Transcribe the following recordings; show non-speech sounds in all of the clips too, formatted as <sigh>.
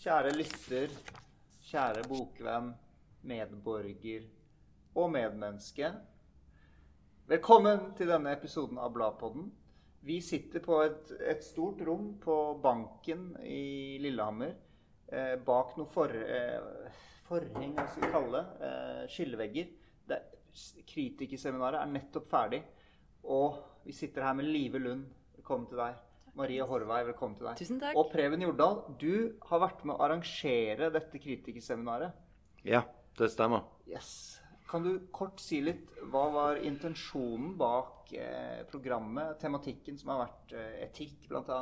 Kjære lytter, kjære bokvenn, medborger og medmenneske. Velkommen til denne episoden av Bladpodden. Vi sitter på et, et stort rom på Banken i Lillehammer. Eh, bak noen for, eh, forheng, hva skal vi kalle det, eh, skillevegger. Det, kritikerseminaret er nettopp ferdig. Og vi sitter her med Live Lund. Velkommen til deg. Marie Horvei, velkommen til deg. Tusen takk. Og Preben Jordal, du har vært med å arrangere dette kritikerseminaret. Ja, det stemmer. Yes. Kan du kort si litt hva var intensjonen bak eh, programmet, tematikken som har vært eh, etikk bl.a.?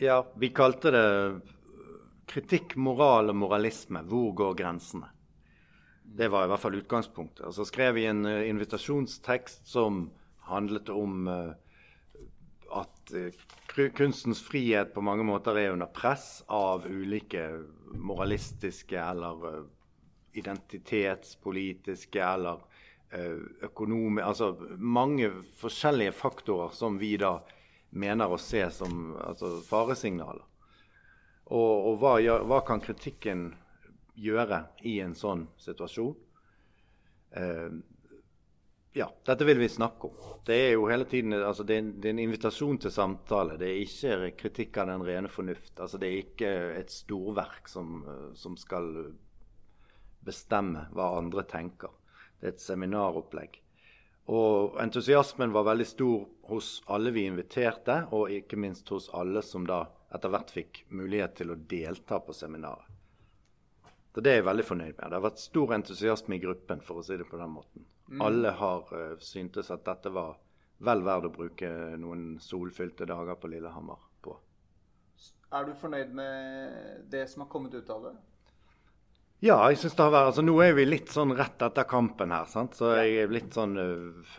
Ja, vi kalte det kritikk, moral og moralisme. Hvor går grensene? Det var i hvert fall utgangspunktet. Og så skrev vi en uh, invitasjonstekst som handlet om uh, at uh, kunstens frihet på mange måter er under press av ulike moralistiske eller identitetspolitiske eller økonomiske Altså mange forskjellige faktorer som vi da mener å se som altså, faresignaler. Og, og hva, hva, kan kritikken gjøre i en sånn situasjon? Eh, ja, dette vil vi snakke om. Det er jo hele tiden, altså det, er, det er en invitasjon til samtale. Det er ikke kritikk av den rene fornuft. Altså det er ikke et storverk som, som skal bestemme hva andre tenker. Det er et seminaropplegg. Og entusiasmen var veldig stor hos alle vi inviterte, og ikke minst hos alle som da etter hvert fikk mulighet til å delta på seminaret. Så det er jeg veldig fornøyd med. Det har vært stor entusiasme i gruppen, for å si det på den måten. Mm. Alle har uh, syntes at dette var vel verdt å bruke noen solfylte dager på Lillehammer på. Er du fornøyd med det som har kommet ut av det? Ja, jeg synes det har vært, altså Nå er vi litt sånn rett etter kampen her, sant? så jeg er litt sånn uh,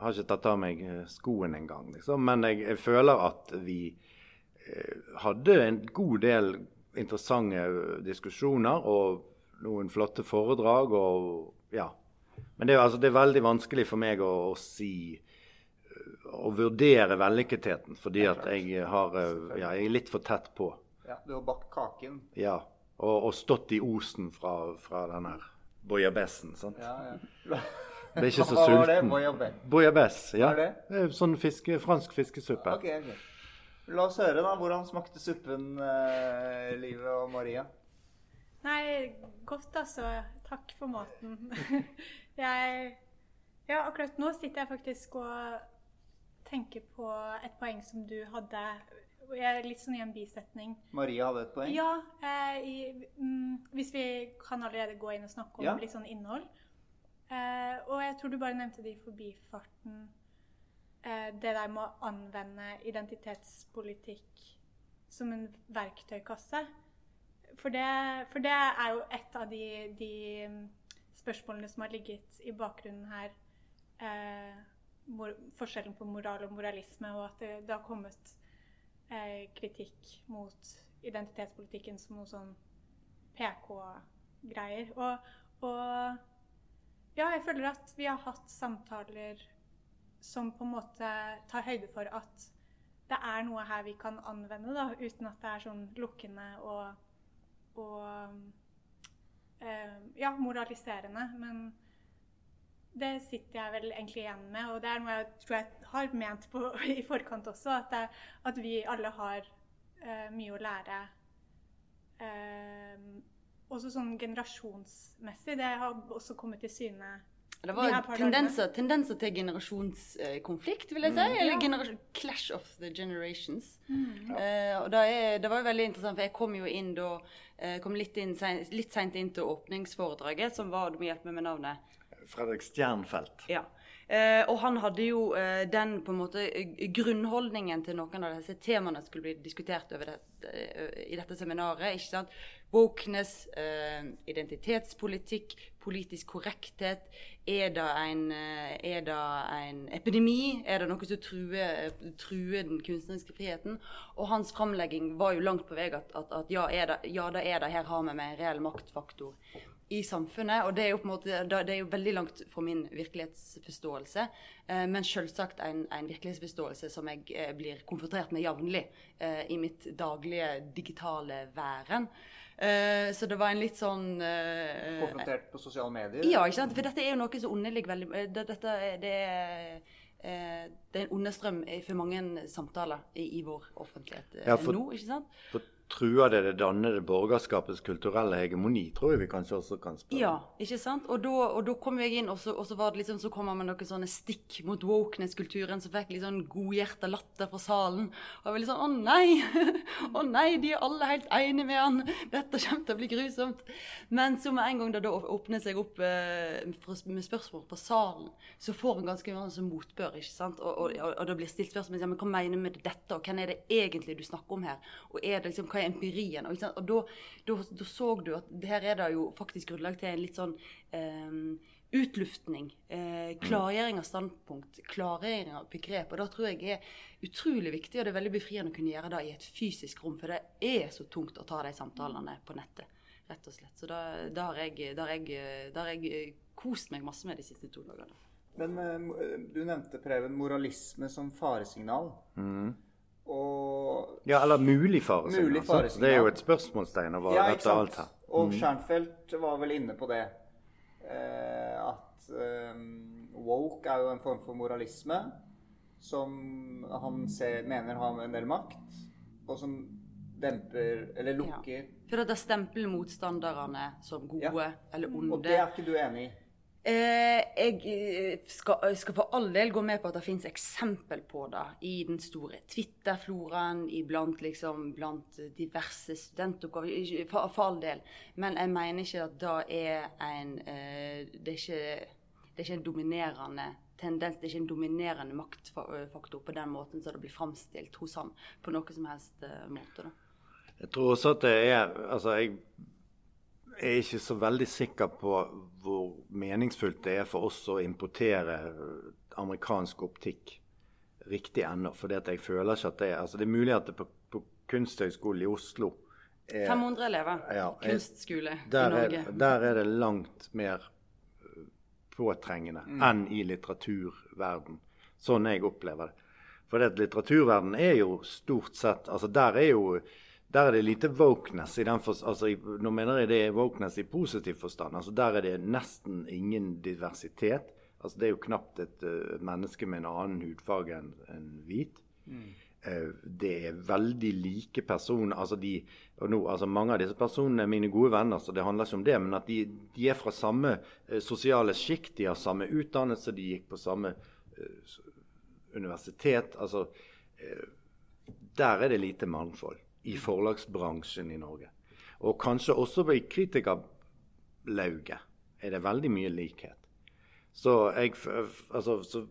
Har ikke tatt av meg skoen engang, liksom. Men jeg, jeg, føler at vi uh, hadde en god del interessante diskusjoner og noen flotte foredrag. og ja. Men det, altså, det er veldig vanskelig for meg å, å si Å vurdere vellykketheten, fordi at jeg, har, ja, jeg er litt for tett på. Ja, Du har bakt kaken? Ja og, og stått i osen fra, fra den her bojabessen. sant? Ja, ja. <laughs> er ikke så Hva var det? sulten. Bouillabaisse, ja. Er det? Det er sånn fiske, fransk fiskesuppe. Okay, okay. La oss høre, da. Hvordan smakte suppen, eh, Live og Maria? Nei, godt, altså. Takk for maten. <laughs> jeg Ja, akkurat nå sitter jeg faktisk og tenker på et poeng som du hadde jeg er litt sånn i en bisetning. Maria hadde et poeng? Ja. Eh, i, mm, hvis vi kan allerede gå inn og snakke om Ja. litt sånn innhold. Eh, og jeg tror du bare nevnte det i forbifarten. Eh, det der med å anvende identitetspolitikk som en verktøykasse. For det, for det er jo et av de, de spørsmålene som har ligget i bakgrunnen her. Eh, mor, forskjellen på moral og moralisme, og at det, det har kommet eh, kritikk mot identitetspolitikken som noe sånn PK-greier. Og, og ja, jeg føler at vi har hatt samtaler som på en måte tar høyde for at det er noe her vi kan anvende, da, uten at det er sånn lukkende og, og ja, moraliserende. Men det sitter jeg vel egentlig igjen med, og det er noe jeg tror jeg har ment på, <laughs> i forkant også. At, det, at vi alle har uh, mye å lære. Uh, også sånn generasjonsmessig. Det har også kommet til syne. Det var tendenser, tendenser til generasjonskonflikt, vil jeg si. Eller Ja. generasjon, clash of the generations. Mm. Eh, og da er, det var jo veldig interessant, for jeg kom jo inn da eh, kom litt, inn, litt seint inn til åpningsforedraget, som var Du må hjelpe meg med navnet. Fredrik Stjernfelt. Ja. Eh, og han hadde jo eh, den på en måte grunnholdningen til noen av disse temaene som skulle bli diskutert over det, eh, i dette seminaret. ikke sant? Wokeness, eh, identitetspolitikk, politisk korrekthet. Er det, en, eh, er det en epidemi? Er det noe som truer, truer den kunstneriske friheten? Og hans framlegging var jo langt på vei at, at, at ja, det, ja, det er det. Her har vi med en reell maktfaktor i samfunnet. Og det er jo måte, det er jo veldig langt fra min virkelighetsforståelse. Eh, men selvsagt en, en virkelighetsforståelse som jeg eh, blir konfrontert med jevnlig i mitt daglige digitale væren. Eh, så det var en litt sånn uh, Konfrontert på sosiale medier? Ja, ikke sant? for dette er jo noe som underligger veldig eh, det, dette, det, er, eh, det er en understrøm for mange samtaler i, i vår offentlighet Ja, for- nå. ikke sant? For truer det det dannede borgerskapets kulturelle hegemoni, tror jeg vi kanskje også kan spørre. Ja, ikke sant? Og da, og da kom jeg inn, og så, og så var det liksom, så kom han med noen sånne stikk mot wokeness-kulturen, som fikk litt sånn godhjerta latter fra salen. Og jeg var litt sånn Å nei! <laughs> Å nei, de er alle helt enige med han! Dette kommer til å bli grusomt. Men så med en gang det da åpner seg opp eh, med spørsmål på salen, så får han ganske mye som motbør, ikke sant? Og, og, og, og det blir stilt spørsmål ja, men hva mener du med dette, og hvem er det egentlig du snakker om her? Og er det liksom, hva er empirien? Og, ikke sant? og da, da, da så du at her er det jo faktisk grunnlag til en litt sånn eh, utluftning, eh, klargjøring av standpunkt, klargjøring av begrep. Og da tror jeg er utrolig viktig, og det er veldig befriende å kunne gjøre det i et fysisk rom. For det er så tungt å ta de samtalene på nettet, rett og slett. Så da, da har jeg, da har jeg, da har jeg eh, kost meg masse med de siste to dagene. Men eh, du nevnte Preben moralisme som faresignal. Og Ja, eller mulig faresignal. Mulig faresignal. Det er jo et spørsmålstegn over Ja, dette alt her. Mm. Og Skjernfeldt var vel inne på det. Eh, at eh, woke er jo en form for moralisme som han ser, mener har en del makt, og som demper eller lukker For det stempler motstanderne som gode Ja. eller Og det er ikke du enig i? Eh, jeg eh, skal, skal for all del gå med på at det finnes eksempel på det i den store Twitter-floraen, iblant liksom blant diverse studentoppgaver. For, for all del. Men jeg mener ikke at det er en eh, det, er ikke, det er ikke en dominerende tendens, det er ikke en dominerende maktfaktor på den måten som det blir framstilt hos han på noe som helst eh, måte. da. Jeg tror også at det er Altså, jeg er ikke så veldig sikker på hvor meningsfullt det er for oss å importere amerikansk optikk riktig ennå. For jeg føler ikke at det er Altså, det er mulig at det på, på Kunsthøgskolen i Oslo er 500 elever. Ja, er, Kunstskole i Norge. er, der er det langt mer påtrengende påtrengende enn i litteraturverden. Sånn jeg opplever det. For det litteraturverden er jo stort sett altså Der er jo der er det lite wokeness. i den for, altså, Nå mener jeg det er wokeness i positiv forstand. altså Der er det nesten ingen diversitet. altså Det er jo knapt et uh, menneske med en annen hudfarge enn en hvit. Eh, det er veldig like personer. altså de, og nå, altså Mange av disse personene er mine gode venner, så det handler ikke om det. Men at de, de er fra samme uh, sosiale sjikt, de har samme utdannelse, de gikk på samme universitet. altså Der er det lite mangfold i forlagsbransjen i Norge. Og kanskje også i kritikerlauget er det veldig mye likhet. Så jeg altså, så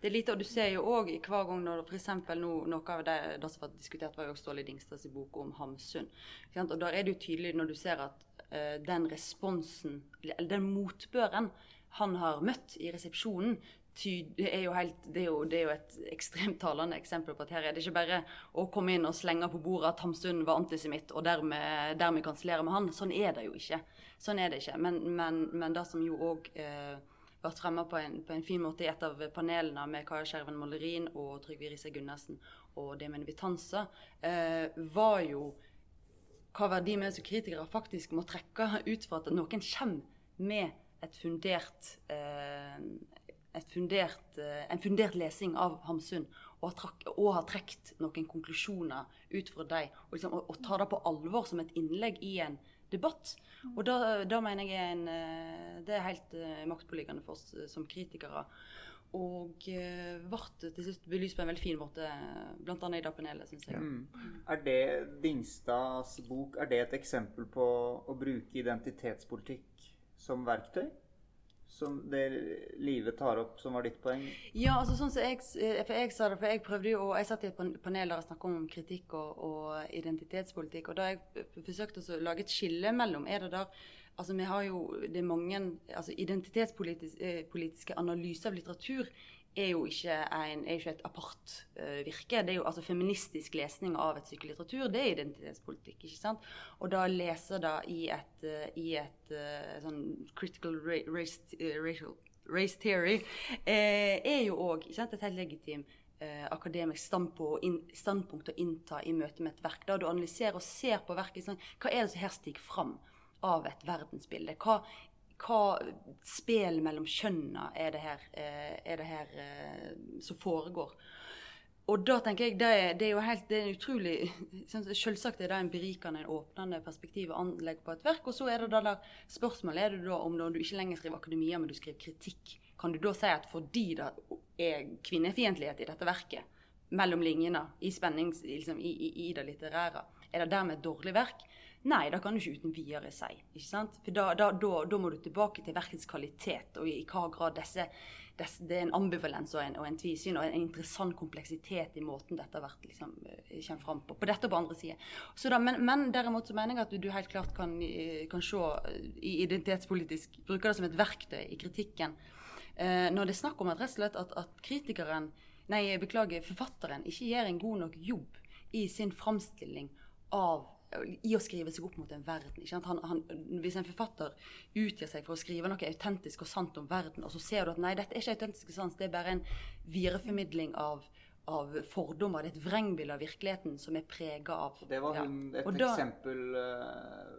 Det er lite, og du ser jo òg hver gang når f.eks. nå noe av det, det som var diskutert, var jo Ståle Dingstads bok om Hamsun. Og der er det jo tydelig når du ser at uh, den responsen, eller den motbøren han har møtt i resepsjonen, det, er helt, det, er jo, det er jo et ekstremt talende eksempel på at her er det ikke bare å komme inn og slenge på bordet at Hamsun var antisemitt, og dermed, dermed kansellere med han. Sånn er det jo ikke. Sånn er det ikke. Men, men, men det som jo òg eh, vært fremma på, en- på en fin måte i et av panelene med Kaja Skjerven Mollerin og Trygve Riise Gundersen og Demen Vitanza, eh, var jo hva verdi vi som kritikere faktisk må trekke ut fra at noen kommer med et fundert, eh, fundert, eh, en fundert lesing av Hamsun og har, trakk, og har trukket noen konklusjoner ut fra dem, og, liksom, og, og ta det på alvor som et innlegg i en debatt. Og da, da mener jeg en, eh, det er helt eh, maktpåliggende for oss som kritikere. Og ble til slutt belyst på en veldig fin måte, bl.a. i det panelet, syns jeg. Mm. Er det Dingstads bok er det et eksempel på å bruke identitetspolitikk som verktøy? Som det livet tar opp, som var ditt poeng? Ja, altså sånn som jeg, eh, for jeg sa det, for jeg prøvde jo, og jeg satt i et panel der jeg snakket om kritikk og, og identitetspolitikk, og da jeg forsøkte å lage et skille mellom, er det der, altså vi har jo, det mange, altså identitetspolitiske analyser av litteratur er jo ikke, en, er ikke et apart uh, virke. Det er jo altså feministisk lesning av et stykke litteratur, det er identitetspolitikk. ikke sant? Og da lese det i et, uh, i et uh, sånn critical ra race, racial race theory, er jo òg et helt legitimt akademisk standpunkt, standpunkt, å innta i møte med et verk. Da du analyserer og ser på verket, sånn, hva er det som her stiger fram av et verdensbilde? Hva, hva spel mellom kjønna er det her, eh, er det her eh, som foregår? Og da tenker jeg, det er, det er jo helt, det er utrolig <laughs> sånn, Selvsagt er det en berikende, en åpnende perspektiv å anlegge på et verk. Og så er det da spørsmålet er det da om du ikke lenger skriver akademia, men du skriver kritikk. Kan du da si at fordi det er kvinnefiendtlighet i dette verket, mellom linjene, i liksom, i, i, i, det litterære, er det dermed et dårlig verk? Nei, det kan du ikke uten videre si. ikke sant? For da, da, da, da må du tilbake til verkets kvalitet, og i, i hva grad disse det, det, er en ambivalens og en, og en tvisyn og en interessant kompleksitet i måten dette har vært liksom, eh, kommer fram på. På dette og på andre sider. Men, men, derimot så mener jeg at du, du helt klart kan, eh, kan, se eh, i identitetspolitisk Bruker det som et verktøy i kritikken. Eh, når det er snakk om at, rett og slett at, at kritikeren, nei, beklager, forfatteren ikke gjør en god nok jobb i sin framstilling av i å skrive seg opp mot en verden. Han, han, hvis en forfatter utgir seg for å skrive noe autentisk og sant om verden, og så ser du at nei, dette er ikke autentisk og sant, det er bare en videreformidling av, av fordommer. Det er et vrengbilde av virkeligheten som er prega av Det var hun, et da, eksempel uh,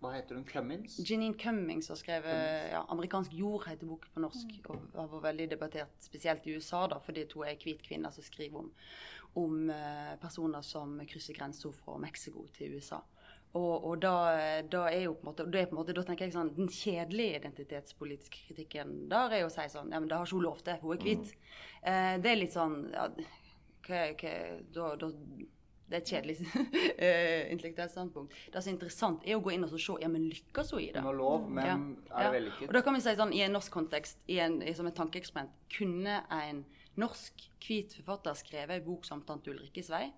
Hva heter hun? Cummings? Janine Cummings har skrevet ja, 'Amerikansk jord' heter boken på norsk. Mm. og har vært veldig debattert, spesielt i USA, da, fordi to er hvit kvinne som skriver om om eh, personer som krysser grensa fra Mexico til USA. Og, og da, da, er jo på en måte, da, måte, da tenker jeg sånn, Den kjedelige identitetspolitiske kritikken der er jo å si sånn Ja, men det har ikke hun lov til. Hun er hvit. Mm. Eh, det er litt sånn ja, hva, hva, da, da, Det er et kjedelig <laughs> eh, intellektuelt standpunkt. Det som er interessant, er å gå inn og se ja, men lykkes hun i det. Hun har lov, men ja. er det vellykket? Og da kan vi si sånn, I en norsk kontekst, i en, som et tankeeksperiment, kunne en norsk hvit forfatter skrevet en bok som 'Tante Ulrikkes vei'?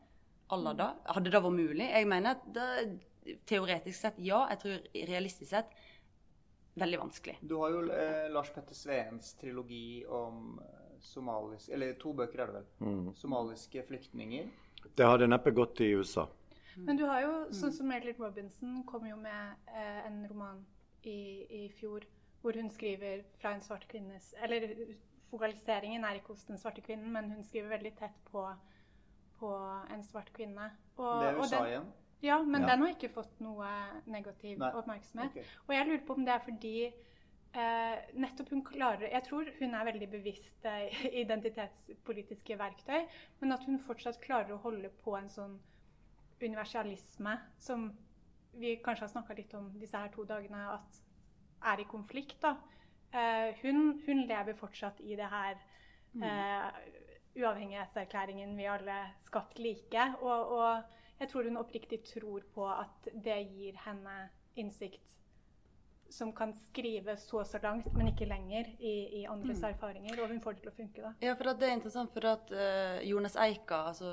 Alla da? Hadde det vært mulig? Jeg mener at det, teoretisk sett ja. Jeg tror realistisk sett veldig vanskelig. Du har jo eh, Lars Petter Sveens trilogi om somalisk somaliske Eller to bøker er det vel. Mm. Somaliske flyktninger. Det hadde neppe gått i USA. Men du har jo, sånn som Merlin Robinson kom jo med eh, en roman i, i fjor hvor hun skriver fra en svart kvinnes Eller fokaliseringen er ikke hos den svarte kvinnen, men hun skriver veldig tett på, på en svart kvinne. Og, det er USA igjen? Ja, men ja. den har ikke fått noe negativ Nei. oppmerksomhet. Okay. Og jeg lurer på om det er fordi eh, nettopp hun klarer Jeg tror hun er veldig bevisst eh, <laughs> identitetspolitiske verktøy, men at hun fortsatt klarer å holde på en sånn universalisme som vi kanskje har snakka litt om disse her to dagene, at er i konflikt. da. Uh, hun, hun, lever fortsatt i det her eh, uavhengighetserklæringen vi alle skapt like. Og, og, jeg tror hun oppriktig tror på at det gir henne innsikt som kan skrive så så langt, men ikke lenger, i, i andres mm. erfaringer. Og hun får det til å funke. da. Ja, for Det er interessant, for at uh, Jonas Eika, altså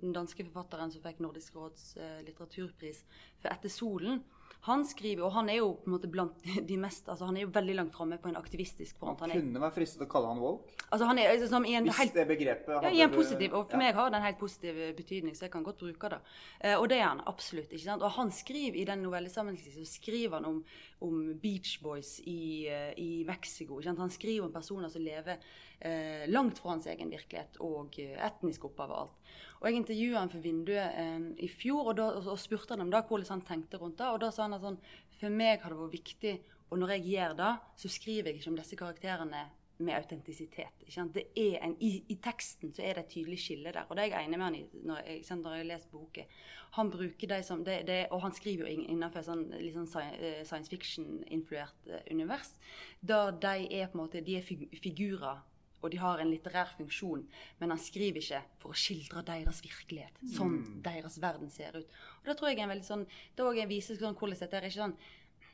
den danske forfatteren som fikk Nordisk råds litteraturpris for 'Etter solen', han skriver, og han er jo på en måte blant de mest altså Han er jo veldig langt framme på en aktivistisk front. Man kunne være fristet å kalle han woke. Altså han er, altså, en Hvis helt, det begrepet hadde ja, i en positiv, Og for ja. meg har det en helt positiv betydning, så jeg kan godt bruke det. Eh, og det er han absolutt. ikke sant? Og han skriver i den novellesammenhengen så skriver han om, om Beach Boys i, uh, i Mexico. Ikke sant? Han skriver om personer som lever uh, langt fra hans egen virkelighet og etnisk opphav og alt. Og Jeg intervjua han for Vinduet eh, i fjor og, da, og spurte han om da, hvordan han tenkte rundt det. Og da sa han at sånn, for meg har det vært viktig, og når jeg gjør det, så skriver jeg ikke om disse karakterene med autentisitet. En, i, i, teksten så er det et tydelig skille der. Og det er jeg enig med han i når jeg, når jeg lest boken. Han bruker de som, det, det, Og han skriver jo innenfor et sånn, sånn science fiction-influert eh, univers. Da de er på en måte, de er figurer og de har en litterær funksjon, men han skriver ikke for å skildre deres virkelighet. Sånn mm. deres verden ser ut. Og Det tror jeg er en veldig sånn, det er en viser sånn, hvordan dette er ikke sånn,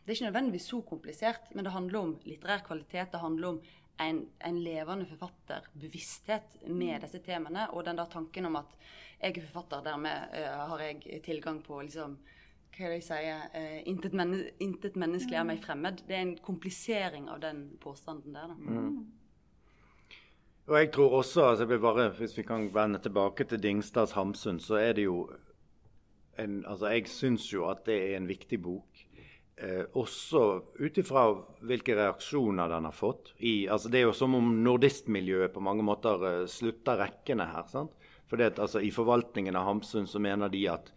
Det er ikke nødvendigvis så komplisert, men det handler om litterær kvalitet. Det handler om en, en levende forfatterbevissthet med mm. disse temaene. Og den der tanken om at jeg er forfatter, dermed uh, har jeg tilgang på liksom, hva er det jeg sier, uh, intet, menneske, intet, menneskelig er meg mm. fremmed. Det er en komplisering av den påstanden der. da. Mm. Og jeg tror også, altså bare, Hvis vi kan vende tilbake til Dingstads Hamsun, så er det jo en, altså Jeg syns jo at det er en viktig bok. Eh, også ut ifra hvilke reaksjoner den har fått. I, altså det er jo som om nordistmiljøet på mange måter eh, slutter rekkene her. sant? For at altså, I forvaltningen av Hamsun så mener de at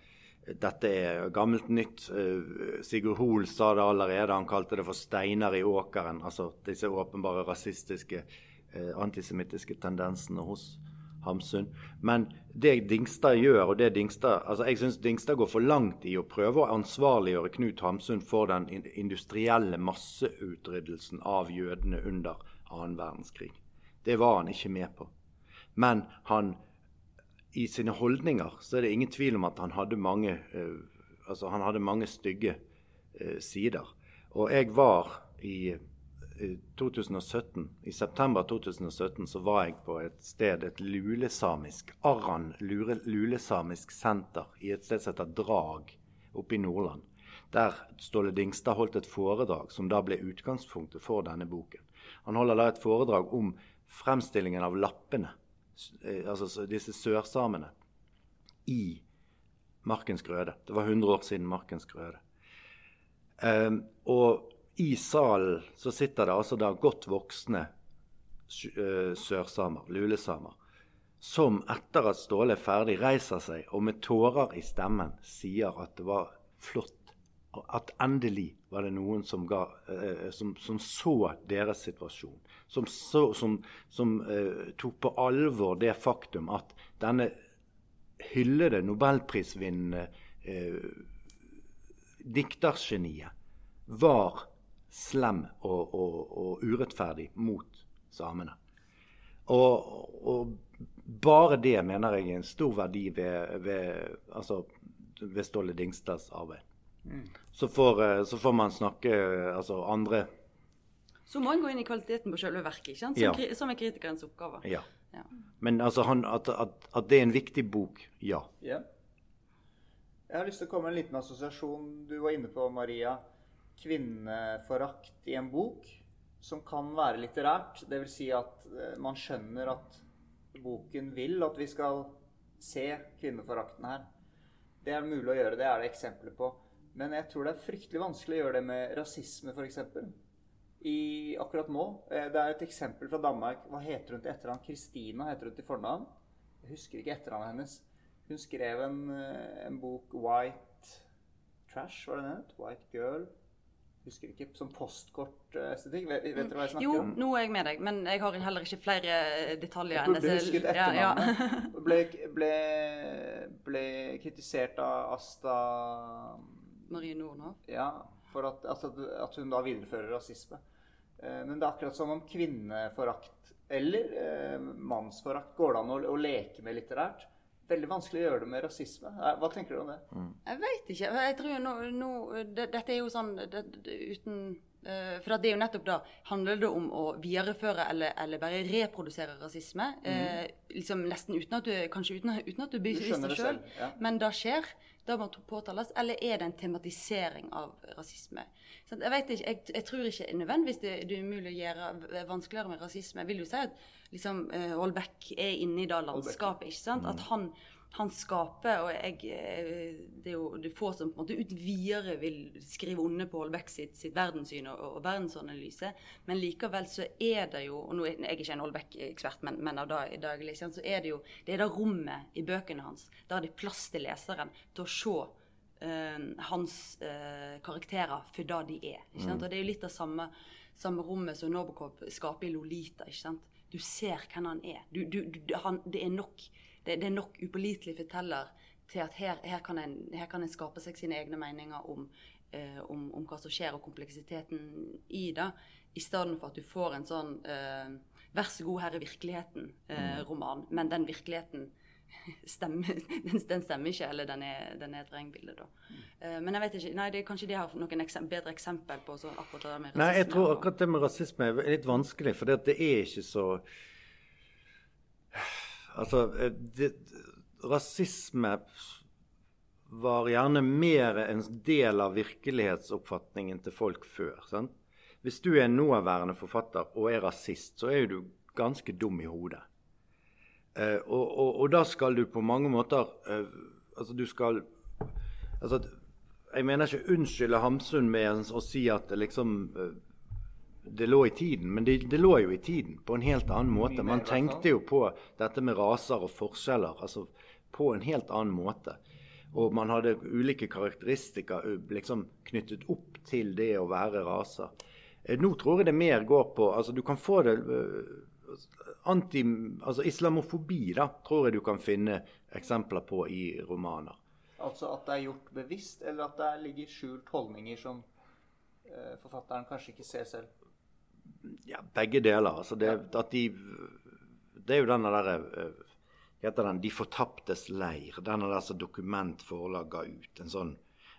dette er gammelt nytt. Eh, Sigurd Hoel sa det allerede. Han kalte det for 'steiner i åkeren'. Altså disse åpenbare rasistiske, antisemittiske tendensene hos Hamsun. Men det Dingstad gjør, og det Dingstad altså Jeg syns Dingstad går for langt i å prøve å ansvarliggjøre Knut Hamsun for den industrielle masseutryddelsen av jødene under annen verdenskrig. Det var han ikke med på. Men han i sine holdninger så er det ingen tvil om at han hadde mange, uh, altså han hadde mange stygge uh, sider. Og jeg var i 2017, I september 2017 så var jeg på et sted, et lulesamisk Arran lulesamisk senter i et sted som heter Drag oppe i Nordland. Der Ståle Dingstad holdt et foredrag som da ble utgangspunktet for denne boken. Han holder da et foredrag om fremstillingen av lappene Eh, altså disse sørsamene i Markens Grøde. Det var 100 år siden Markens Grøde. Um, og i salen så sitter det altså da godt voksne uh, sørsamer, lulesamer, som etter at Ståle er ferdig, reiser seg og med tårer i stemmen sier at det var flott at endelig var det noen som, ga, eh, som, som så deres situasjon. Som, så, som, eh, tok på alvor det faktum at denne hyllede nobelprisvinnende eh, diktergeniet var slem og, og, og, urettferdig mot samene. Og, og, bare det mener jeg er en stor verdi ved, ved, altså, ved Ståle Dingstads arbeid. Så, får, eh, så, får, man snakke eh, altså andre Så må en gå inn i kvaliteten på selve verket, ikke sant? Som, ja. som er kritikerens oppgave. Ja. ja. Men altså han, at, at, at, det er en viktig bok, ja. ja. Jeg har lyst til å komme med en liten assosiasjon. Du var inne på, Maria. Kvinneforakt i en bok som kan være litterært. Dvs. Si at eh, man skjønner at boken vil at vi skal se kvinneforakten her. Det er mulig å gjøre. Det er det eksempler på. Men jeg tror det er fryktelig vanskelig å gjøre det med rasisme, f.eks. I akkurat nå. Eh, det er et eksempel fra Danmark. Hva heter hun til etternavn? Kristina heter hun til fornavn. Jeg husker ikke etternavnet hennes. Hun skrev en, eh, en bok 'White Trash', var det den het? 'White Girl'. Husker ikke. som postkortestetikk. Vet, vet dere hva jeg snakker om? Jo, nå er jeg med deg, men jeg har heller ikke flere detaljer. Jeg burde husket etternavnet. Ja, ja. <laughs> ble, ble, ble kritisert av Asta Marie Nordhoff? Ja, for at, altså, at, hun da viderefører rasisme. Eh, men det er akkurat som om kvinneforakt eller eh, mannsforakt går det an å, å, leke med litterært. Veldig vanskelig å gjøre det med rasisme. Hva tenker du om det? Mm. Jeg veit ikke. Jeg tror nå, nå det, Dette er jo sånn det, det, uten uh, For det er jo nettopp da Handler det om å videreføre eller, eller bare reprodusere rasisme? Mm. Uh, liksom Nesten uten at du kanskje uten, uten at du bevisst det sjøl, ja. men det skjer det må påtales, eller er det en tematisering av rasisme? Så jeg vet ikke, jeg, jeg tror ikke nødvendigvis det, det, er umulig å gjøre vanskeligere med rasisme. Jeg vil jo si at liksom, Holbeck eh, er inne i det landskapet. ikke sant? At mm. han han skaper. Og jeg, eh, det er jo det er få som på en måte uten videre vil skrive under på Holbeck sitt, sitt verdenssyn og, og, verdensanalyse. Men likevel så er det jo og nå er Jeg ikke en Holbeck-ekspert, men, men, av det, leser, så er det jo det er det rommet i bøkene hans. Der er det plass til leseren til å se hans uh, karakterer for det de er. ikke sant? Mm. Og det er jo litt av samme, samme rommet som Nobokov skaper i Lolita. ikke sant? Du ser hvem han er. Du, du, du, han, det er nok det, det er nok upålitelig forteller til at her, her, kan en, her, kan en, skape seg sine egne meninger om, eh, om, om, hva som skjer, og kompleksiteten i det, i stedet for at du får en sånn eh, 'vær så god, her er virkeligheten'-roman. Eh, mm. Men den virkeligheten stemmer, den, den, stemmer ikke, eller den er, den er et vrengbilde, da. Uh, men jeg vet ikke, nei, det kanskje de har noen eksem bedre eksempel på så akkurat det med rasisme? Nei, jeg tror akkurat det med rasisme er litt vanskelig, for det er ikke så Altså, eh, det, rasisme var gjerne mer en del av virkelighetsoppfatningen til folk før. Sant? Hvis du er en nåværende forfatter og er rasist, så er du ganske dum i hodet. Eh, og, og, og, da skal du på mange måter eh, Altså, du skal Altså, Jeg mener ikke unnskylde Hamsun med å si at det liksom eh, det lå i tiden, men det, det, lå jo i tiden på en helt annen måte. Man tenkte jo på dette med raser og forskjeller altså på en helt annen måte. Og man hadde ulike karakteristikker liksom knyttet opp til det å være raser. Eh, nå tror jeg det mer går på altså Du kan få det anti, altså Islamofobi da, tror jeg du kan finne eksempler på i romaner. Altså at det er gjort bevisst, eller at det ligger skjult holdninger som eh, forfatteren kanskje ikke ser selv? Ja, begge deler. Altså det, at de, det er jo denne derre heter den 'De fortaptes leir'. Den er altså Dokument Forlag ga ut. en sånn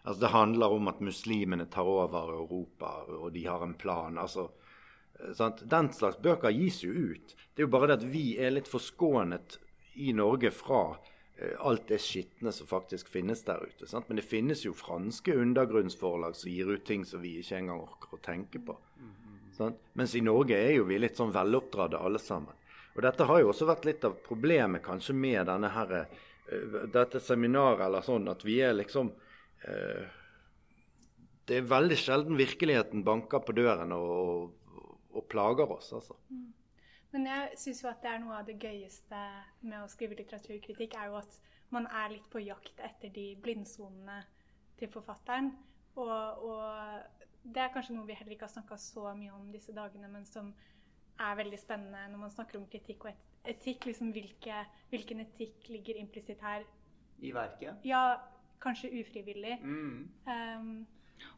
Altså Det handler om at muslimene tar over Europa, og de har en plan. altså sant? Den slags bøker gis jo ut. Det er jo bare det at vi er litt forskånet i Norge fra eh, alt det skitne som faktisk finnes der ute. Sant? Men det finnes jo franske undergrunnsforlag som gir ut ting som vi ikke engang orker å tenke på. Sant? Mens i Norge er jo vi litt sånn veloppdratte alle sammen. Og Dette har jo også vært litt av problemet kanskje med denne her, uh, dette seminaret, eller sånn, at vi er liksom uh, Det er veldig sjelden virkeligheten banker på døren og, og, og plager oss, altså. Mm. Men jeg syns jo at det er noe av det gøyeste med å skrive litteraturkritikk, er jo at man er litt på jakt etter de blindsonene til forfatteren. Og, og, det er kanskje noe vi heller ikke har snakka så mye om disse dagene, men som er veldig spennende når man snakker om kritikk og etikk. Liksom hvilke, hvilken etikk ligger implisitt her? I verket? Ja, kanskje ufrivillig. Mm. Um,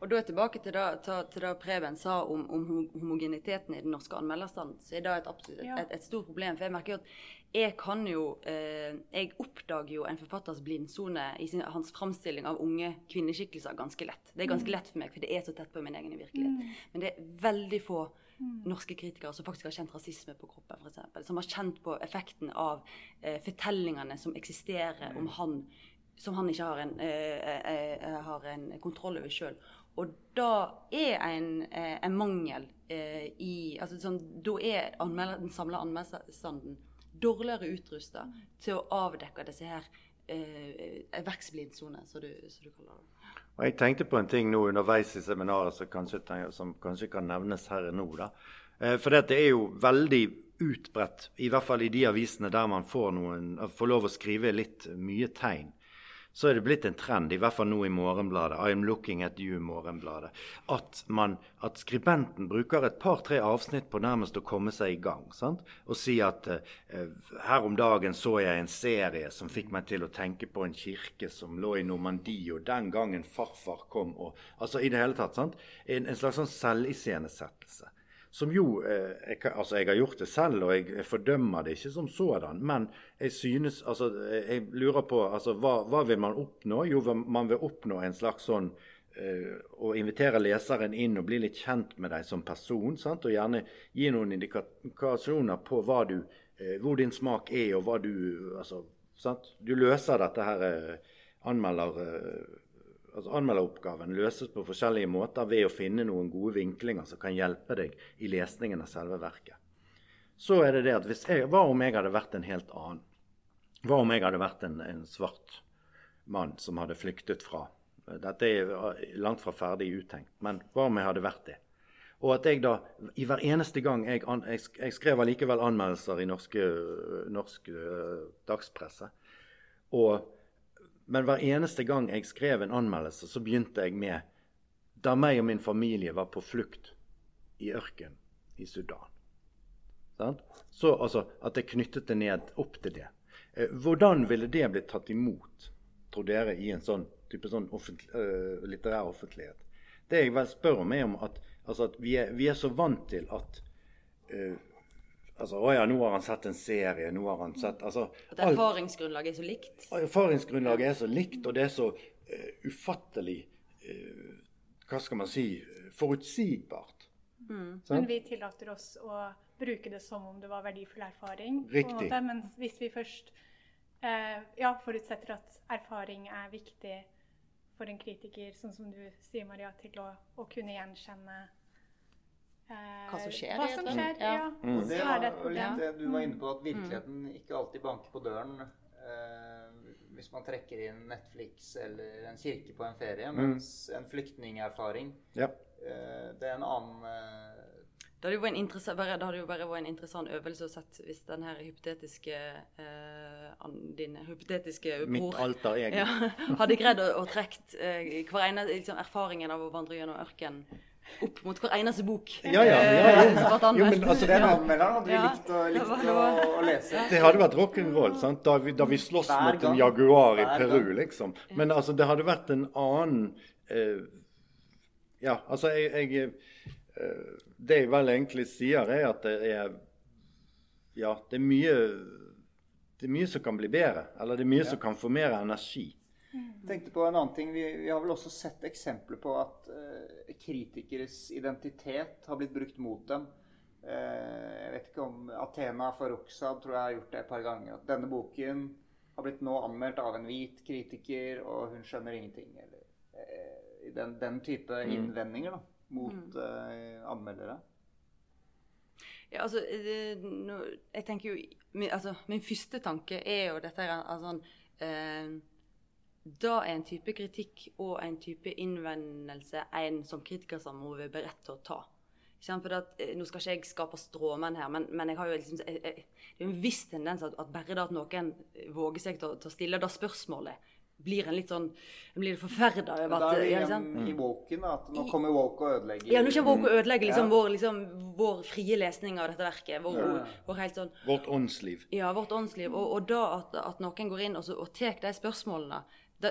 og da er tilbake til det, Preben sa om, om, homogeniteten i den norske anmelderstanden. Så er det et, absolutt, ja. et, et, stort problem. For jeg merker jo at jeg kan jo eh, Jeg oppdager jo en forfatters blindsone i sin, hans framstilling av unge kvinneskikkelser ganske lett. Det er ganske mm. lett for meg, for det er så tett på min egen virkelighet. Mm. Men det er veldig få Mm. norske kritikere som faktisk har kjent rasisme på kroppen, f.eks. Som har kjent på effekten av eh, fortellingene som eksisterer om han som han ikke har en, eh, eh, eh har en kontroll over sjøl. Og da er en, eh, en mangel i altså sånn, Da er den samla anmelderstanden dårligere utrusta til å avdekke disse her eh, verksblindsoner, som, som du kaller det. Og Jeg tenkte på en ting nå underveis i seminaret som kanskje, som kanskje kan nevnes her nå. da. For det er jo veldig utbredt, i hvert fall i de avisene der man får, noen, får lov å skrive litt mye tegn så er det blitt en trend, i hvert fall nå i Morgenbladet, I'm looking at you, Morgenbladet, at, man, at skribenten bruker et par-tre avsnitt på nærmest å komme seg i gang. Sant? Og si at uh, her om dagen så jeg en serie som fikk meg til å tenke på en kirke som lå i Normandie, og den gangen farfar kom og Altså i det hele tatt. sant? En, en slags sånn selviscenesettelse. Som jo eh, jeg, Altså, jeg har gjort det selv, og jeg, fordømmer det ikke som sådan. Men jeg synes Altså, jeg lurer på altså, hva, hva vil man oppnå? Jo, man vil oppnå en slags sånn eh, Å invitere leseren inn og bli litt kjent med deg som person. Sant? Og gjerne gi noen indikasjoner på du, eh, hvor din smak er, og hva du Altså? Du løser dette her eh, anmelder eh, altså Anmelderoppgaven løses på forskjellige måter ved å finne noen gode vinklinger som kan hjelpe deg i lesningen av selve verket. Så er det det at jeg, Hva om jeg hadde vært en helt annen? Hva om jeg hadde vært en, en svart mann som hadde flyktet fra Dette er langt fra ferdig uttenkt, men hva om jeg hadde vært det? Og at jeg da, i hver eneste gang Jeg, jeg, jeg skrev allikevel anmeldelser i norsk uh, dagspresse. Og men hver eneste gang jeg skrev en anmeldelse, så begynte jeg med da meg og min familie var på flukt i ørkenen i Sudan. Så altså, At jeg knyttet det ned opp til det. Eh, hvordan ville det blitt tatt imot, tror dere, i en sånn type sånn offentlig, uh, litterær offentlighet? Det jeg vel spør om, er om at, altså at vi, er, vi, er, så vant til at uh, Altså, å ja, nå har han sett en serie. nå har han sett, altså, At erfaringsgrunnlaget er så likt? Erfaringsgrunnlaget er så likt, og det er så uh, ufattelig uh, Hva skal man si forutsigbart. Mm. Men vi tillater oss å bruke det som om det var verdifull erfaring. Riktig. Måte, men hvis vi først uh, ja, forutsetter at erfaring er viktig for en kritiker, sånn som du sier, Maria, til å, å kunne gjenkjenne hva som skjer. Hva som skjer, ja. ja. Mm. Det var litt det du var inne på, at virkeligheten ikke alltid banker på døren eh, hvis man trekker inn Netflix eller en kirke på en ferie, Mm. mens en flyktningerfaring Ja. eh, Det er en annen eh, Det hadde jo vært en interessa- bare, det hadde jo bare vært en interessant øvelse å sett hvis den her hypotetiske eh, Din hypotetiske Mitt bror alter ja, <laughs> hadde greid å, å trekke eh, hver ene, liksom, erfaringen av å vandre gjennom ørkenen opp mot hver eneste bok. Ja, ja, ja, eh, ja. Jo, men altså, Den det, anmelderen hadde vi Ja, likt, å, det likt var- det var- å lese. det hadde vært rock'n'roll? Da, vi, da vi slåss mot en jaguar i Peru, liksom. Men altså, det hadde vært en annen eh, Ja, altså, jeg, jeg eh, Det jeg vel egentlig sier, er at det er Ja, det er mye det er mye som kan bli bedre. Eller det er mye Ja. som kan få mer energi. Tenkte på en annen ting. Vi, vi har vel også sett eksempler på at uh, kritikeres identitet har blitt brukt mot dem. Uh, jeg vet ikke om Athena Farrokhzad tror jeg har gjort det et par ganger. At denne boken har blitt nå anmeldt av en hvit kritiker, og hun skjønner ingenting. Eller uh, den, den type innvendinger da, mot eh, anmeldere. Ja, altså, det, no, jeg tenker jo min, altså, min første tanke er jo dette her altså, eh, Da er en type kritikk og en type innvendelse en som kritiker som må være beredt til å ta. For at, eh, nå skal ikke jeg skape stråmenn her, men, men jeg har jo liksom, jeg, jeg, det er en viss tendens at, at bare det at noen våger seg til, å- stille det spørsmålet, blir en litt sånn en blir forferda over Men da er vi igjen i woken, da, at nå kommer woke og ødelegger. Ja, nå kommer Woke og ødelegger liksom, Ja. vår, liksom, vår frie lesning av dette verket. Vår, Ja. vår helt sånn Vårt åndsliv. Ja, vårt åndsliv. Og, og da at, at noen går inn og, og tar de spørsmålene, da,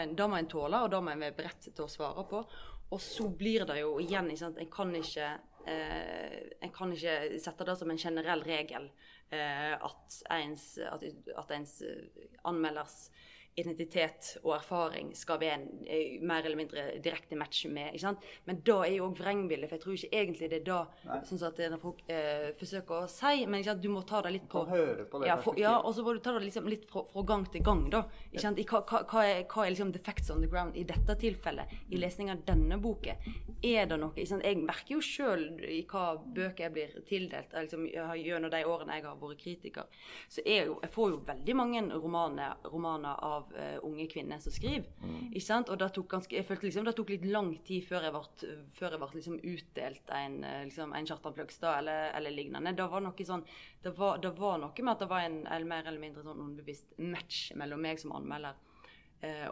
en, må en tåle, og da må en være beredt til å svare på. Og så blir det jo igjen ikke sant, En kan ikke, eh, en kan ikke sette det som en generell regel eh, at, ens, at, at ens eh, anmelders identitet og erfaring skal være en eh, mer eller mindre direkte match med. ikke sant? Men da er jo òg vrengbildet, for jeg tror ikke egentlig det er Nei. sånn at det er folk eh, forsøker å si, men ikke sant? du må ta det litt på på det ja, for, ja, og så må du ta det liksom litt fra, fra gang til gang. da. Ikke sant? I, hva, hva, er, hva er liksom the facts on the ground i dette tilfellet? I lesning av denne boken? Er det noe ikke sant? Jeg merker jo sjøl i hva bøker jeg blir tildelt liksom, gjennom de årene jeg har vært kritiker. Så jo, jeg får jo veldig mange romaner, romaner av eh, unge kvinner som skriver. ikke sant? Og det tok ganske, jeg følte liksom det tok litt lang tid før jeg ble, før jeg ble liksom utdelt en, eh, liksom, en Kjartan Pløgstad eller, eller lignende. Det var noe sånn, det var, det var noe med at det var en, eller mer eller mindre sånn underbevisst match mellom meg som anmelder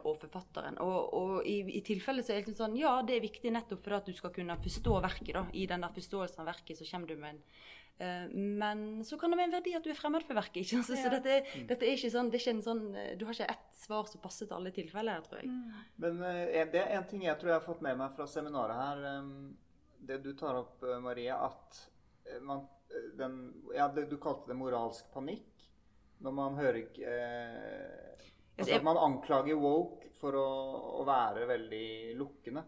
og forfatteren. Og, og i, i tilfelle så er det liksom sånn, ja, det er viktig nettopp for at du skal kunne forstå verket. da. I den der forståelsen av verket så kommer du med en eh, men så kan det være en verdi at du er fremmed for verket. ikke sant? Så, så dette, er- dette er ikke sånn, det er ikke en sånn, eh, Du har ikke ett svar som passer til alle tilfeller, tror jeg. Men eh, det er en ting jeg tror jeg har fått med meg fra seminaret her. eh, Det du tar opp, eh, Marie, at eh, man, eh, den, ja, det, Du kalte det moralsk panikk. Når man hører eh, Altså at man anklager woke for å, å være veldig lukkende.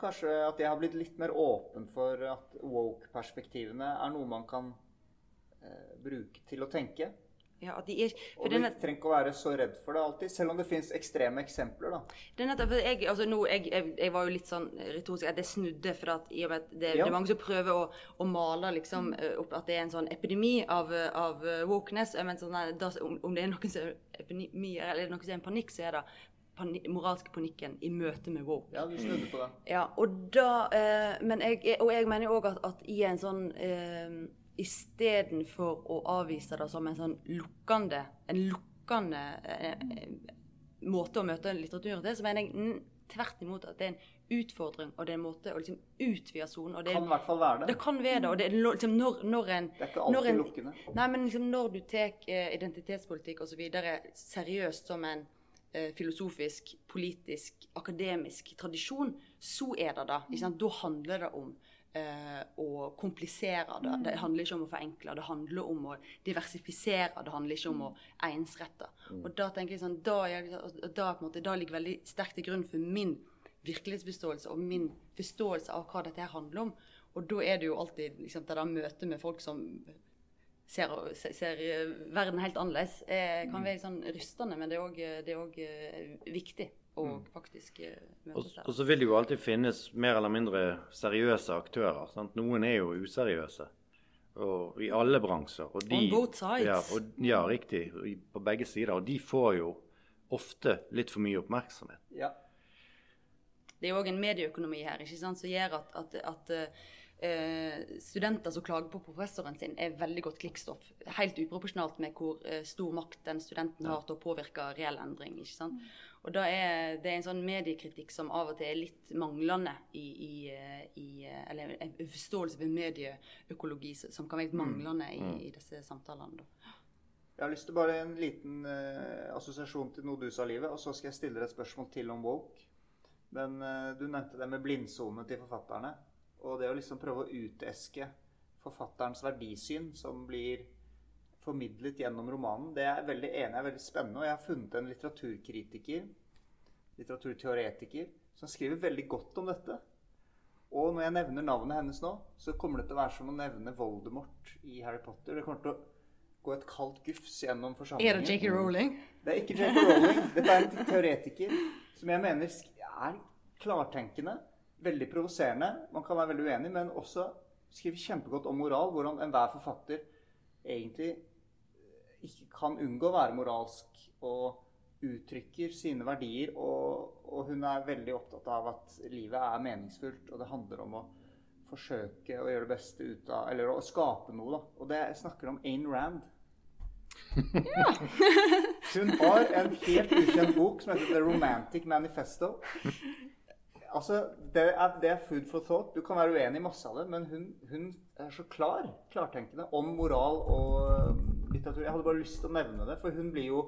Kanskje at jeg har blitt litt mer åpen for at woke-perspektivene er noe man kan eh, bruke til å tenke. Ja, de er, Og vi er trenger ikke å være så redd for det alltid, selv om det fins ekstreme eksempler. da. det er nettopp, for jeg, altså nå, jeg, jeg, jeg var jo litt sånn retorisk at det snudde, for at, i og med at det, Ja. det er mange som prøver å, å male liksom, eh, opp at det er en sånn epidemi av, eh, av eh, wokeness. Men sånn, nei, da, om, om det er noen som er epidemi, eller er noen som er en panikk, så er det pani moralske panikken i møte med woke. Ja, du snudde på det. Ja, og da eh, Men jeg, og jeg mener jo òg at, at i en sånn eh, Istedenfor å avvise det som en sånn lukkende En lukkende eh, eh, måte å møte litteraturen til, så mener jeg tvert imot at det er en utfordring, og det er en måte å liksom utvide sonen. det Kan i hvert fall være det. det kan være det. Og det er liksom når, når en Det er ikke alltid en- lukkende. Nei, men liksom når du tar eh, identitetspolitikk osv. seriøst som en eh, filosofisk, politisk, akademisk tradisjon, så er det det. Da handler det om eh, å komplisere det. Det handler ikke om å forenkle. Det handler om å diversifisere. Det handler ikke om å ensrette. Og da tenker jeg sånn, da, jeg, da, måte, da ligger veldig sterkt til grunn for min virkelighetsforståelse og min forståelse av hva dette her handler om. Og da er det jo alltid liksom, det der møtet med folk som ser, ser, verden helt annerledes, er, kan være sånn rystende, men det er òg, eh, viktig å faktisk eh, Og, møtes der. og så vil det jo alltid finnes mer eller mindre seriøse aktører. Sant? Noen er jo useriøse. Og I alle bransjer. Og de, On both sides. Ja, og, ja, riktig. i- På begge sider. Og de får jo ofte litt for mye oppmerksomhet. Ja. Det er jo òg en medieøkonomi her ikke sant, som gjør at, at, at Uh, studenter som klager på professoren sin, er veldig godt klikkstoff. Helt uproporsjonalt med hvor uh, stor makt den studenten har til å påvirke reell endring. ikke sant? Og da er det en sånn mediekritikk som av og til er litt manglende i, i, i Eller en forståelse for medieøkologi som kan være litt manglende i, i disse samtalene. da. Jeg har lyst til bare en liten uh, assosiasjon til noe du sa, Livet, og så skal jeg stille deg et spørsmål til om woke. Men uh, du nevnte det med blindsone til forfatterne. Og det å liksom prøve å uteske forfatterens verdisyn som blir formidlet gjennom romanen, det er jeg veldig enig er veldig spennende. Og jeg har funnet en litteraturkritiker, litteraturteoretiker, som skriver veldig godt om dette. Og når jeg nevner navnet hennes nå, så kommer det til å være som å nevne Voldemort i Harry Potter. Det kommer til å gå et kaldt gufs gjennom forsamlingen. Er det J.K. Rowling? Det er ikke J.K. Rowling. Dette er en teoretiker som jeg mener er klartenkende, veldig provoserende. Man kan være veldig uenig, men også skriver kjempegodt om moral. Hvordan enhver forfatter egentlig ikke kan unngå å være moralsk og uttrykker sine verdier. Og, og hun er veldig opptatt av at livet er meningsfullt, og det handler om å forsøke å gjøre det beste ut av Eller å skape noe, da. Og det snakker om Ayn Rand. Ja. <laughs> Hun har en helt ukjent bok som heter The Romantic Manifesto. Altså, det er, det er food for thought. Du kan være uenig i masse av det, men hun, hun er så klar, klartenkende, om moral og litteratur. Jeg hadde bare lyst til å nevne det, for hun blir jo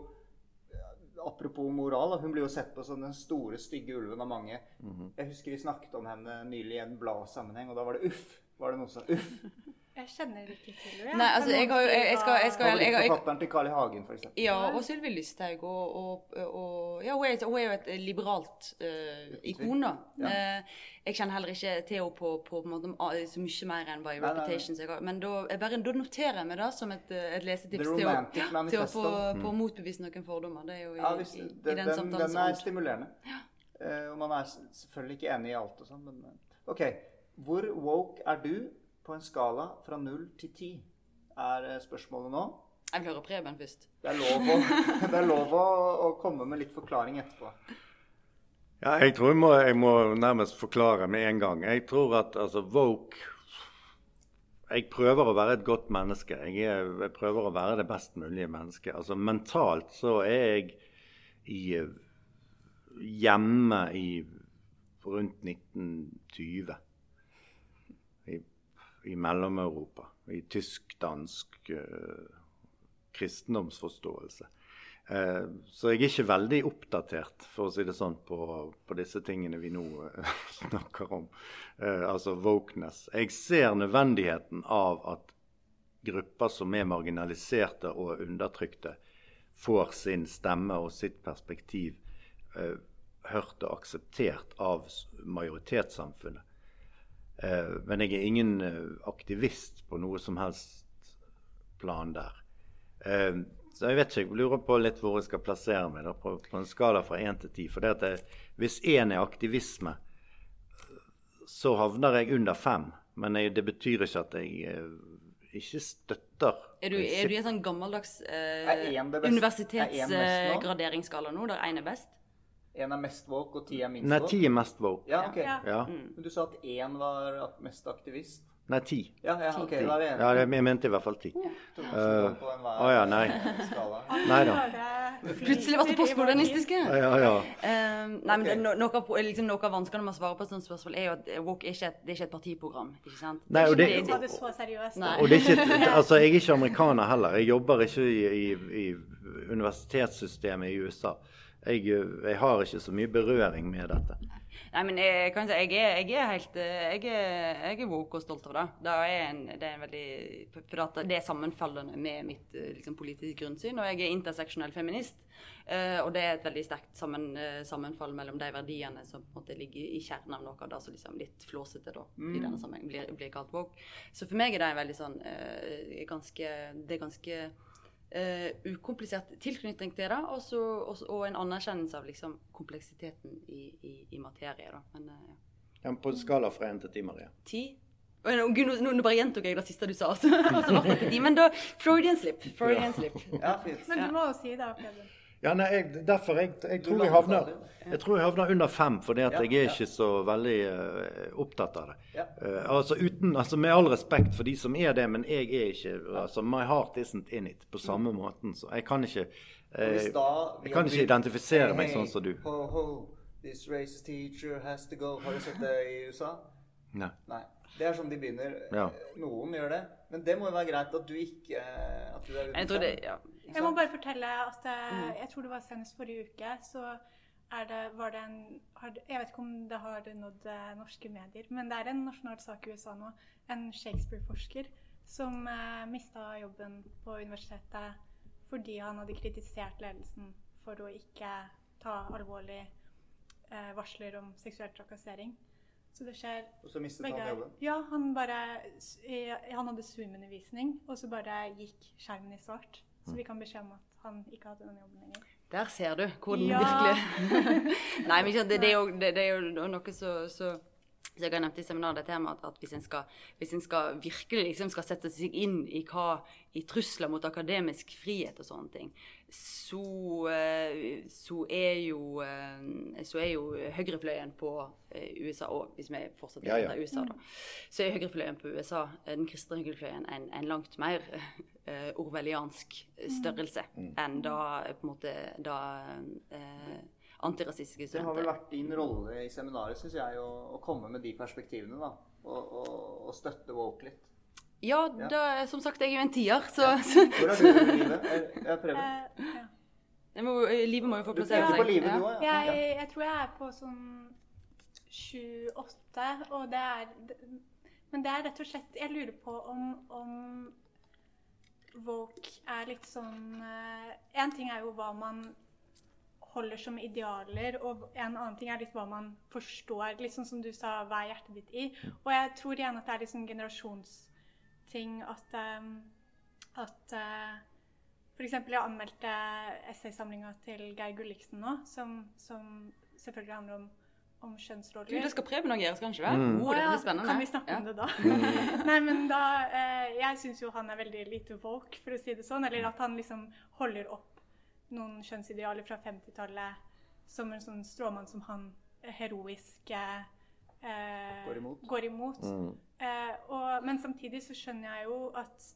Apropos moral, hun blir jo sett på som den store, stygge ulven av mange. Jeg husker vi snakket om henne nylig i en bladsammenheng, og da var det uff. Var det noen som uff? Jeg kjenner ikke til det. Nei, altså, jeg har jeg, jeg skal, jeg skal, jeg, jeg, Forfatteren til Carl I. Hagen, f.eks. Ja, og Sylvi Lysthaug. Og, og, og ja, hun er, hun er jo et liberalt uh, ikon, da. Ja. Uh, jeg kjenner heller ikke til på, på, på, måte, ah, så mye mer enn bare i Nei, nei, nei. Men da, jeg bare, da noterer jeg meg det som et, eh, et lesetips til å, til å få, få motbevist noen fordommer. Det er jo i, Ja, hvis, i, den, i den den, samtalen den er stimulerende. Eh, og man er selvfølgelig ikke enig i alt og sånn, men OK. Hvor woke er du på en skala fra null til ti? Er eh, spørsmålet nå. Jeg vil høre Preben først. Det er lov å, <laughs> det er lov å, å komme med litt forklaring etterpå. Ja, jeg tror jeg må, jeg må nærmest forklare med en gang. Jeg tror at altså, woke Jeg prøver å være et godt menneske. Jeg, er, jeg prøver å være det best mulige mennesket. Altså mentalt så er jeg i, eh, hjemme i rundt 1920. I, Mellom-Europa. I tysk-dansk eh, kristendomsforståelse. Eh, så jeg er ikke veldig oppdatert, for å si det sånn, på, på disse tingene vi nå eh, <laughs> snakker om. Eh, altså wokeness. Jeg ser nødvendigheten av at grupper som er marginaliserte og undertrykte, får sin stemme og sitt perspektiv eh, hørt og akseptert av majoritetssamfunnet. Eh, men jeg er ingen eh, aktivist på noe som helst plan der. Eh, så jeg vet ikke, jeg lurer på litt hvor jeg skal plassere meg da, på, på en skala fra 1 til 10. For det at jeg, hvis 1 er aktivisme, så havner jeg under 5. Men jeg, det betyr ikke at jeg ikke støtter Er du, er du i en sånn gammeldags eh, Er er universitetsgraderingsskala nå, der én er best? Én er mest woke, og ti er minst Nei, ti er mest woke. Ja, ok. Ja. Ja. Men du sa at én var mest aktivist? Nei, ti. Ja, ja, ok, da er vi enige. Ja, jeg mente i hvert fall 10. To Eh, Å ja, nei. skala. Nei da. Plutselig ble det postmodernistiske. Ja, ja. Eh, nei, men okay. no, noe, av, liksom, noe av vanskene med å svare på et sånt spørsmål er jo at eh, woke er ikke et, det er ikke et partiprogram. ikke sant? Nei, og er det- ikke- det så seriøst. Nei. Og det er ikke, <laughs> et- altså, jeg er ikke amerikaner heller. Jeg jobber ikke i, i, i universitetssystemet i USA. Jeg, jeg har ikke så mye berøring med dette. Nei, men jeg kan si, jeg er, jeg er helt Jeg er, jeg er woke og stolt av det. Det er en, det er en veldig For at det er sammenfallende med mitt eh, liksom, politiske grunnsyn. Og jeg er interseksjonell feminist. eh, og det er et veldig sterkt sammen, eh, sammenfall mellom de verdiene som på en måte ligger i kjernen av noe av det som liksom litt flåsete da, i denne sammenhengen blir, blir kalt woke. Så for meg er det en veldig sånn eh, ganske Det er ganske eh, ukomplisert tilknytning til det, og, så, og, og en anerkjennelse av liksom, kompleksiteten i, i, i materie. Da. Men eh, ja. Ja, på en skala fra én til ti, Maria. ti nå- Gud, nå, nå bare gjentok jeg det siste du sa. Altså, <laughs> altså, men da Freudian slip. Freudian slip. Ja, fint. Men du må jo si det, Preben. Ja, nei, jeg, derfor jeg, jeg, tror jeg, havner, jeg tror jeg havner under fem, fordi at Ja, jeg er ja. ikke så veldig uh, opptatt av det. Ja. Eh, altså, uten, altså Med all respekt for de som er det, men jeg er ikke altså My heart isn't in it på samme måten. Så jeg kan ikke uh, eh, da Jeg kan ikke identifisere «Hey, meg sånn som du. Ho, ho, this racist teacher has to go. Har du sett det i USA? Nei. Nei. Det er sånn de begynner. Ja. Noen gjør det. Men det må jo være greit at du ikke at du er Jeg tror det, ja. Jeg må bare fortelle at mm. jeg tror det var senest forrige uke, så er det, var det en har, Jeg vet ikke om det har nådd eh, norske medier, men det er en nasjonal sak i USA nå. En Shakespeare-forsker som eh, mista jobben på universitetet fordi han hadde kritisert ledelsen for å ikke ta alvorlig eh, varsler om seksuell trakassering. Så det skjer Og så mistet begge han jobben. Ja, han bare Han hadde Zoom-undervisning, og så bare gikk skjermen i svart. Så vi kan beskjed om at han ikke hadde den jobben lenger. Der ser du hvor den Ja. virkelig <laughs> Nei, men det, det, er jo, det, det er jo noe så, så så jeg har nevnt i seminaret dette her med at, at hvis, en skal, hvis en skal virkelig liksom skal sette seg inn i hva i trusler mot akademisk frihet og sånne ting, så, eh, så er jo eh, så er jo høyrefløyen på eh, USA òg, hvis vi fortsatt Ja, ja. heter USA, da. Så er høyrefløyen på USA, den kristne høyrefløyen, en, en langt mer orwelliansk størrelse enn da på en måte da eh, antirasistiske studenter. Det har vel vært din rolle i seminaret, syns jeg, å, å komme med de perspektivene. da. Og, og, og støtte woke litt. Ja, Ja. da, som sagt, jeg er jo en tier, så, så Hvor er du i livet? Jeg, jeg prøver. Eh, ja. jeg må, livet må jo få Du plassere seg. Du på livet, Ja. du òg? Ja. Jeg, jeg tror jeg er på sånn sju-åtte, og det er Men det er rett og slett Jeg lurer på om, om woke er litt sånn En ting er jo hva man holder som idealer, og en annen ting er litt hva man forstår. Sånn som du sa, hva er hjertet ditt i? Og jeg tror igjen at det er litt sånn generasjonsting at um, at uh, for eksempel, jeg anmeldte essaysamlinga til Geir Gulliksen nå, som, som selvfølgelig handler om, om Du, det skal Preben òg gjøre, skal han ikke det? Mm. Oh, det blir spennende. Kan vi snakke om det da? <laughs> Nei, men da eh, Jeg syns jo han er veldig lite woke, for å si det sånn. Eller at han liksom holder opp noen kjønnsidealer fra 50-tallet som en sånn stråmann som han heroisk eh, eh, Går imot. Går imot. Mm. Eh, og, men samtidig så skjønner jeg jo at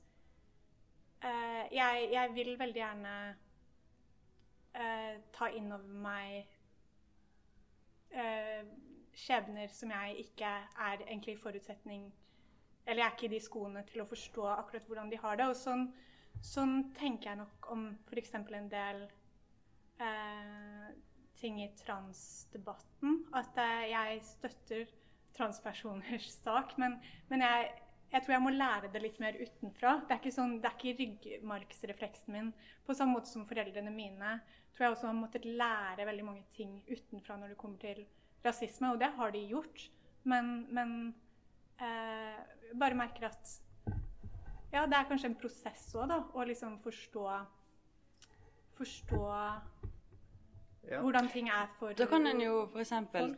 eh, jeg, jeg vil veldig gjerne eh, ta inn over meg eh, skjebner som jeg ikke er egentlig i forutsetning Eller jeg er ikke i de skoene til å forstå akkurat hvordan de har det. Og sånn, sånn tenker jeg nok om f.eks. en del eh, ting i transdebatten. At eh, jeg støtter transpersoners <laughs> sak, men, men jeg, jeg tror jeg må lære det litt mer utenfra. Det er ikke, sånn, ikke ryggmargsrefleksen min. På samme måte som foreldrene mine tror jeg også har måttet lære veldig mange ting utenfra når det kommer til rasisme, og det har de gjort. Men, men eh, bare merker at ja, det er kanskje en prosess òg, da. Å liksom forstå Forstå Ja. hvordan ting er for Da kan en jo f.eks.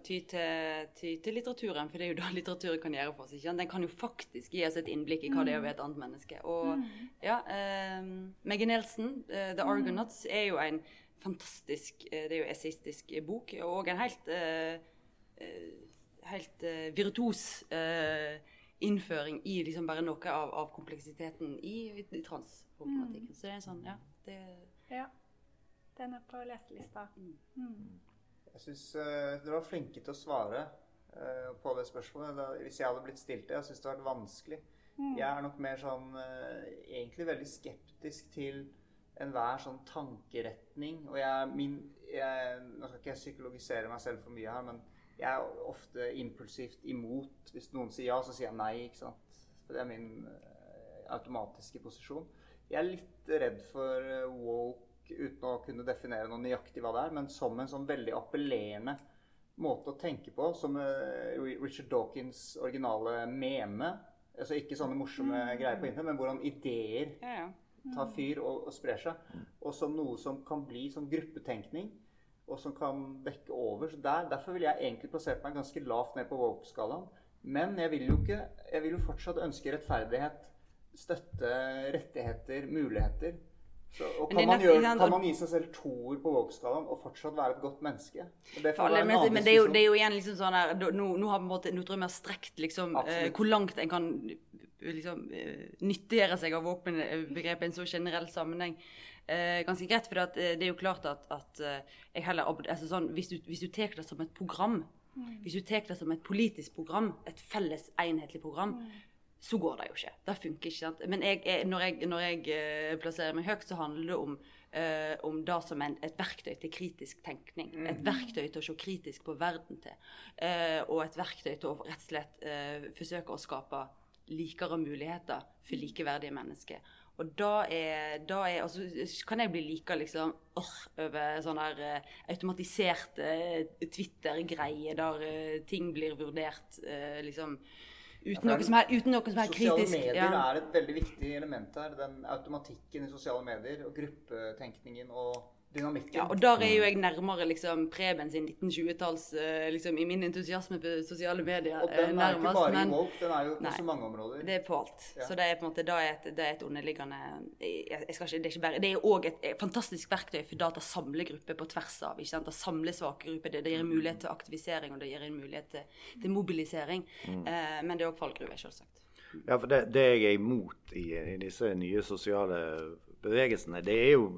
Ty til, ty til litteraturen, for det er jo da <laughs> litteraturen kan gjøre for oss. ikke? Den kan jo faktisk gi oss et innblikk i hva det er å være et annet menneske. Og ja, um, Meggie Nelson, uh, 'The Argonauts', er jo en fantastisk uh, Det er jo essayistisk bok, og en helt eh, eh, helt eh, virtuos eh, innføring i liksom bare noe av, av kompleksiteten i, i transproblematikken. Så det er en sånn, ja det, Ja. Den er på leselista. Mm. Jeg syns dere var flinke til å svare uh, på det spørsmålet. Da, hvis jeg hadde blitt stilt det, jeg syns det hadde vært vanskelig. Jeg er nok mer sånn uh, egentlig veldig skeptisk til enhver sånn tankeretning. Og jeg, min, jeg, nå skal ikke jeg psykologisere meg selv for mye her, men jeg er ofte impulsivt imot. Hvis noen sier ja, så sier jeg nei. ikke sant? For det er min eh, automatiske posisjon. Jeg er litt redd for eh, woke uten å kunne definere noe nøyaktig hva det er, men som en sånn veldig appellerende måte å tenke på, som eh, Richard Dawkins' originale meme. Altså ikke sånne morsomme greier på internett, men hvordan ideer ja, ja. tar fyr og, og sprer seg. Og som noe som kan bli sånn gruppetenkning, og som kan bekke over. Så der, derfor ville jeg egentlig plassert meg ganske lavt ned på woke-skalaen. Men jeg vil jo ikke Jeg vil jo fortsatt ønske rettferdighet, støtte, rettigheter, muligheter. Så, og kan man, gjøre, kan man gi seg selv toer på Vågskalaen og fortsatt være et godt menneske? Det men, men det er, jo, det er jo igjen liksom sånn her Nå, nå, har på en måte, nå tror jeg vi har strekt liksom, eh, hvor langt en kan eh, liksom, eh, nyttiggjøre seg av våpenbegrepet i en så generell sammenheng. Eh, ganske greit, for eh, det er jo klart at, at eh, jeg heller altså sånn, Hvis du, hvis du tar det som et program, hvis du tar det som et politisk program, et felles, enhetlig program, så går det jo ikke. Det funker ikke. sant? Men jeg, jeg, når jeg, når jeg eh, plasserer meg høyt, så handler det om, Uh, om det som en, et verktøy til kritisk tenkning. Et verktøy til å se kritisk på verden til. Uh, og et verktøy til å rett og slett uh, forsøke å skape likere muligheter for likeverdige mennesker. Og da er, da er altså, kan jeg bli like liksom orr over sånn her uh, automatisert uh, Twitter-greie der uh, ting blir vurdert eh, liksom uten, ja, noe som er, uten noe som er Sosiale kritisk. medier ja. er et veldig viktig element her. Den automatikken i sosiale medier og gruppetenkningen og dynamikken. Ja, og der er jo jeg nærmere liksom Preben sin 1920-talls eh, liksom, I min entusiasme på sosiale medier. Og den eh, er nærmest, ikke bare men i woke, den er jo på Nei. så mange områder. Det er på alt. Ja. Så det er på en måte det er et, det er et underliggende jeg, jeg skal ikke, Det er ikke bare Det er òg et, et fantastisk verktøy for data å samle grupper på tvers av. ikke sant? Å samle svake grupper. Det, det gir en mulighet til aktivisering, og det gir en mulighet til, til mobilisering. Eh, men det er òg fallgruver, selvsagt. Ja, for det, det jeg er imot i, i disse nye sosiale bevegelsene, det er jo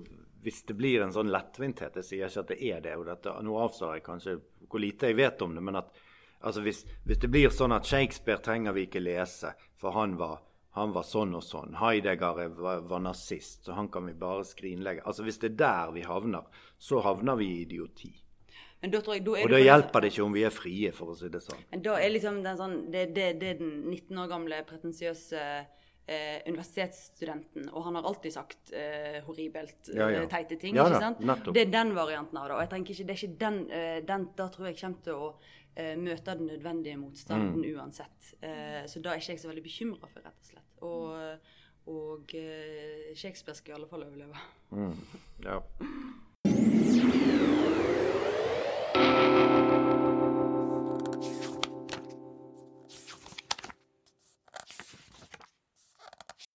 hvis det blir en sånn lettvinthet Jeg sier ikke at det er det. og dette, Nå avslører jeg kanskje hvor lite jeg vet om det. Men at altså hvis, hvis det blir sånn at Shakespeare trenger vi ikke lese, for han var, han var sånn og sånn. Heidegger er- var, var nazist, så han kan vi bare skrinlegge. Altså Hvis det er der vi havner, så havner vi i idioti. Men da jeg, da Og da hjelper det ikke om vi er frie, for å si det sånn. Men da er liksom den sånn Det, det, det den 19 år gamle pretensiøse eh, eh, universitetsstudenten, og han har alltid sagt eh, horribelt ja, ja. Eh, teite ting. Ja, ikke sant? Nettopp. Det er den varianten av det. Og jeg tenker ikke, det er ikke den, eh, den Da tror jeg kommer til å eh, møte den nødvendige motstanden mm. uansett. så da er ikke jeg så veldig bekymra for, rett og slett. Og, og Shakespeare skal i alle fall overleve. Mm. Ja.